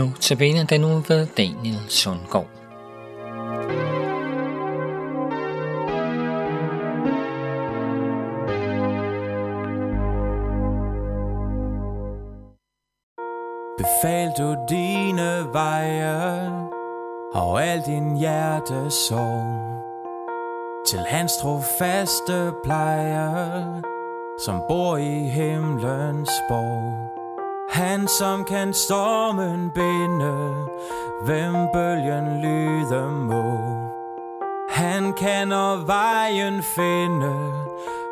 Nu tabiner den nu ved Daniel Sundgaard. Befal du dine veje og al din hjerte sorg til hans trofaste plejer, som bor i himlens borg. Han som kan stormen binde, hvem bølgen lyder må. Han kan og vejen finde,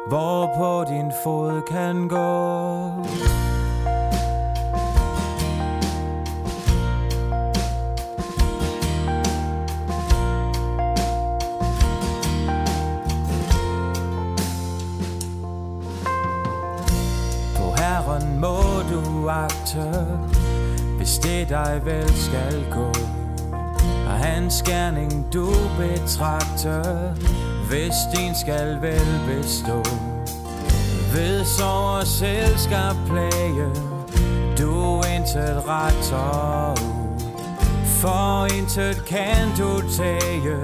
hvor på din fod kan gå. Du hvis det dig vel skal gå. Og hans gerning du betragter hvis din skal vel bestå. Ved sorg og selskab plage, du intet retter. For intet kan du tage,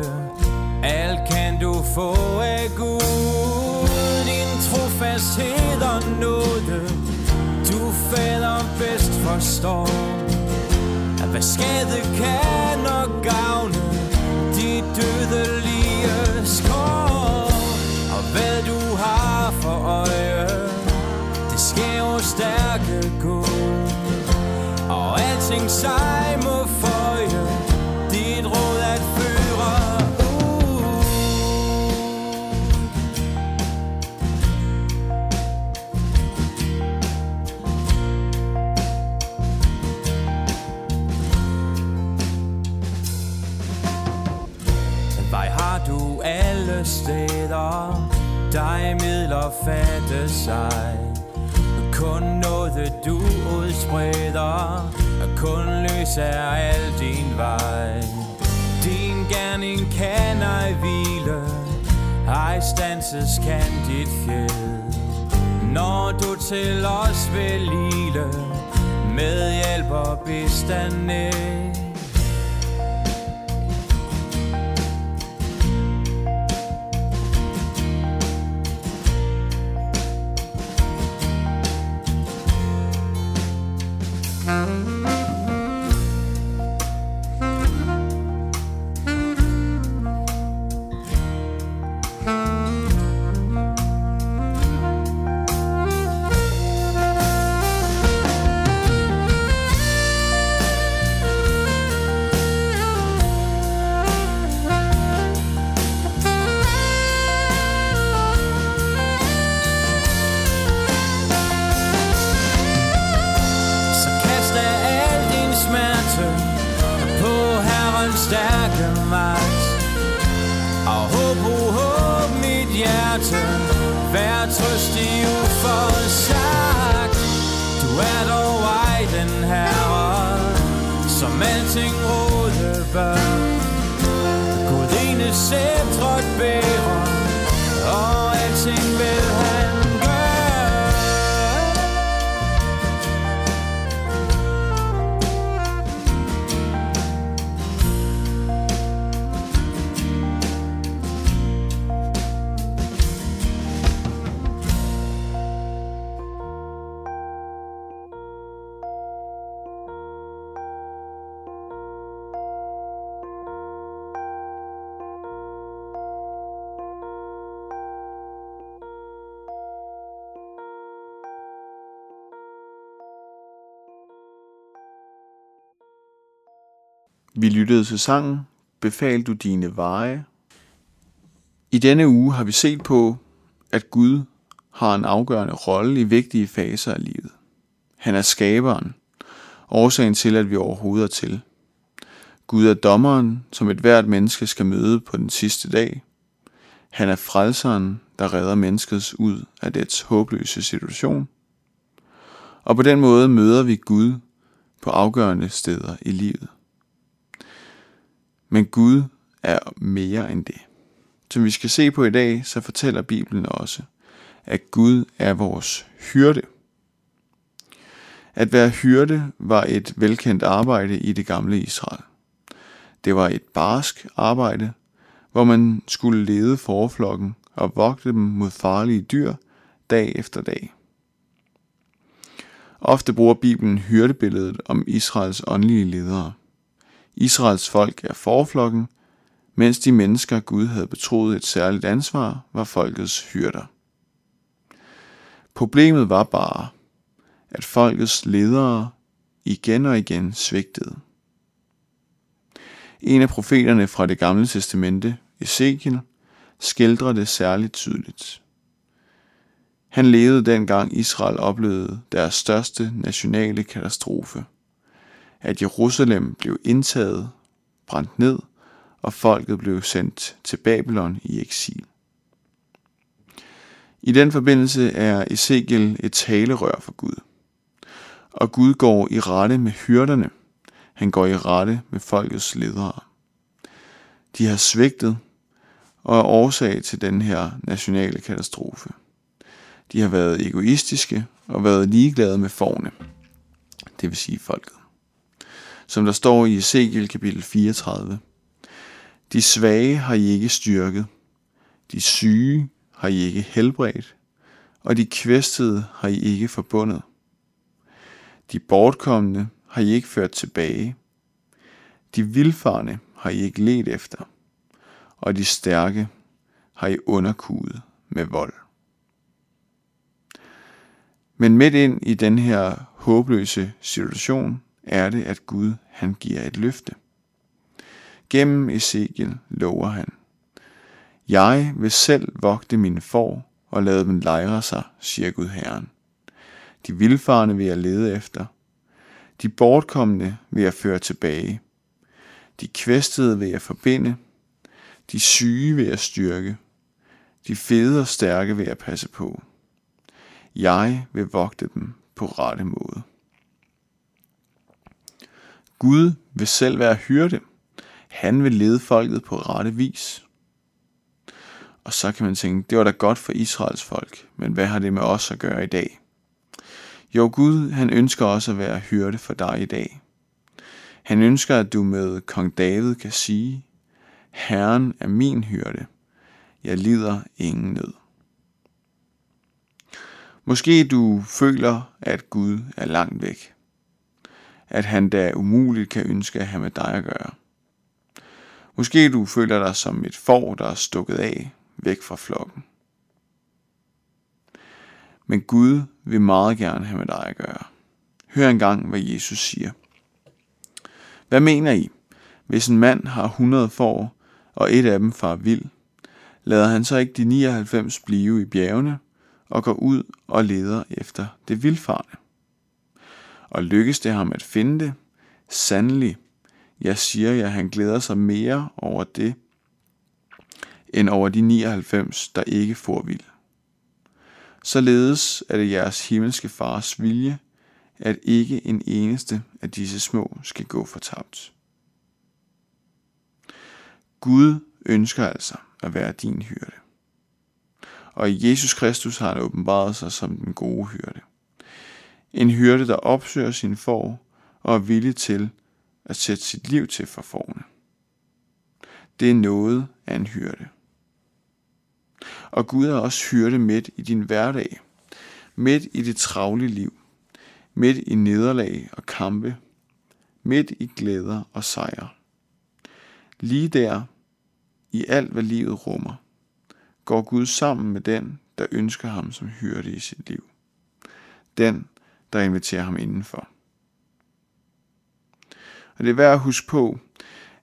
alt kan du få af Gud. Din trofasthed og nåde, fader bedst forstår. At hvad skade kan og gavne, De dødelige skår. Og hvad du har for øje, det sker jo stærke Gud. Og alting sig dig midler fatte sig. Kun noget du udspreder, kun løs er al din vej. Din gerning kan ej hvile, ej stanses kan dit fjed. Når du til os vil lille med hjælp og bistand en stærke magt. Og håb, oh, håb mit hjerte, vær trøstig uforsagt. Du er dog ej den herre, som alting råde bør. Gud ene sætret Vi lyttede til sangen Befal du dine veje. I denne uge har vi set på, at Gud har en afgørende rolle i vigtige faser af livet. Han er skaberen, årsagen til, at vi overhovedet er til. Gud er dommeren, som et hvert menneske skal møde på den sidste dag. Han er frelseren, der redder menneskets ud af dets håbløse situation. Og på den måde møder vi Gud på afgørende steder i livet. Men Gud er mere end det. Som vi skal se på i dag, så fortæller Bibelen også, at Gud er vores hyrde. At være hyrde var et velkendt arbejde i det gamle Israel. Det var et barsk arbejde, hvor man skulle lede forflokken og vogte dem mod farlige dyr dag efter dag. Ofte bruger Bibelen hyrdebilledet om Israels åndelige ledere. Israels folk er forflokken, mens de mennesker Gud havde betroet et særligt ansvar, var folkets hyrder. Problemet var bare, at folkets ledere igen og igen svigtede. En af profeterne fra det gamle testamente, Ezekiel, skildrer det særligt tydeligt. Han levede dengang Israel oplevede deres største nationale katastrofe. At Jerusalem blev indtaget, brændt ned, og folket blev sendt til Babylon i eksil. I den forbindelse er Ezekiel et talerør for Gud. Og Gud går i rette med hyrderne. Han går i rette med folkets ledere. De har svigtet og er årsag til den her nationale katastrofe. De har været egoistiske og været ligeglade med forne, det vil sige folket. Som der står i Ezekiel kapitel 34. De svage har I ikke styrket, de syge har I ikke helbredt, og de kvæstede har I ikke forbundet. De bortkommende har I ikke ført tilbage, de vilfarne har I ikke let efter, og de stærke har I underkudet med vold. Men midt ind i den her håbløse situation er det, at Gud han giver et løfte. Gennem Ezekiel lover han, Jeg vil selv vogte mine får og lade dem lejre sig, siger Gud Herren. De vilfarne vil jeg lede efter. De bortkommende vil jeg føre tilbage. De kvæstede vil jeg forbinde. De syge vil jeg styrke. De fede og stærke vil jeg passe på. Jeg vil vogte dem på rette måde. Gud vil selv være hyrde. Han vil lede folket på rette vis. Og så kan man tænke, det var da godt for Israels folk, men hvad har det med os at gøre i dag? Jo, Gud, han ønsker også at være hyrde for dig i dag. Han ønsker, at du med kong David kan sige, Herren er min hyrde. Jeg lider ingen nød. Måske du føler, at Gud er langt væk. At han da umuligt kan ønske at have med dig at gøre. Måske du føler dig som et får, der er stukket af, væk fra flokken. Men Gud vil meget gerne have med dig at gøre. Hør engang, hvad Jesus siger. Hvad mener I? Hvis en mand har 100 får, og et af dem far vild, lader han så ikke de 99 blive i bjergene og går ud og leder efter det vildfarne. Og lykkes det ham at finde det, sandelig, jeg siger jer, han glæder sig mere over det, end over de 99, der ikke får vild. Således er det jeres himmelske fars vilje, at ikke en eneste af disse små skal gå fortabt. Gud ønsker altså at være din hyrde. Og i Jesus Kristus har han åbenbaret sig som den gode hyrde. En hyrde, der opsøger sin får og er villig til at sætte sit liv til for forne. Det er noget af en hyrde. Og Gud er også hyrde midt i din hverdag, midt i det travle liv, midt i nederlag og kampe, midt i glæder og sejre. Lige der, i alt hvad livet rummer, går Gud sammen med den, der ønsker ham som hyrde i sit liv. Den, der inviterer ham indenfor. Og det er værd at huske på,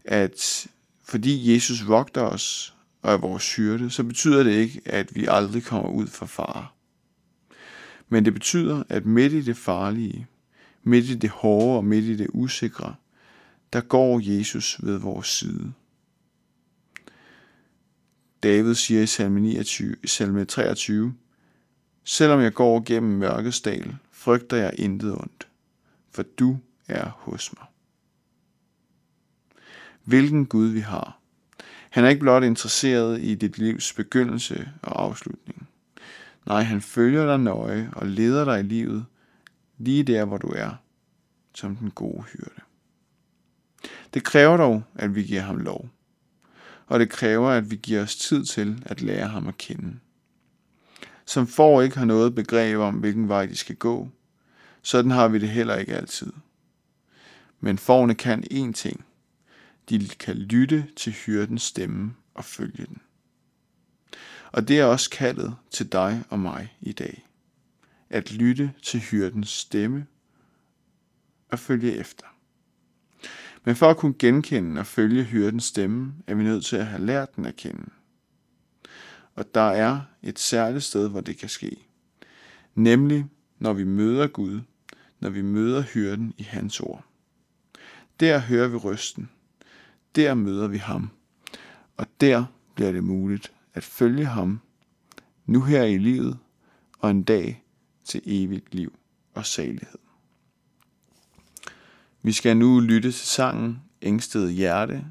at fordi Jesus vogter os og er vores hyrde, så betyder det ikke, at vi aldrig kommer ud for fare. Men det betyder, at midt i det farlige, midt i det hårde og midt i det usikre, der går Jesus ved vores side. David siger i salme, 29, salme 23, Selvom jeg går gennem mørkets dal, frygter jeg intet ondt, for du er hos mig. Hvilken Gud vi har. Han er ikke blot interesseret i dit livs begyndelse og afslutning. Nej, han følger dig nøje og leder dig i livet lige der hvor du er, som den gode hyrde. Det kræver dog, at vi giver ham lov. Og det kræver, at vi giver os tid til at lære ham at kende. Som får ikke har noget begreb om, hvilken vej de skal gå, sådan har vi det heller ikke altid. Men forne kan én ting. De kan lytte til hyrdens stemme og følge den. Og det er også kaldet til dig og mig i dag. At lytte til hyrdens stemme og følge efter. Men for at kunne genkende og følge hyrdens stemme, er vi nødt til at have lært den at kende. Og der er et særligt sted, hvor det kan ske. Nemlig, når vi møder Gud, når vi møder hyrden i hans ord. Der hører vi røsten. Der møder vi ham. Og der bliver det muligt at følge ham, nu her i livet, og en dag til evigt liv og salighed. Vi skal nu lytte til sangen Ængsted Hjerte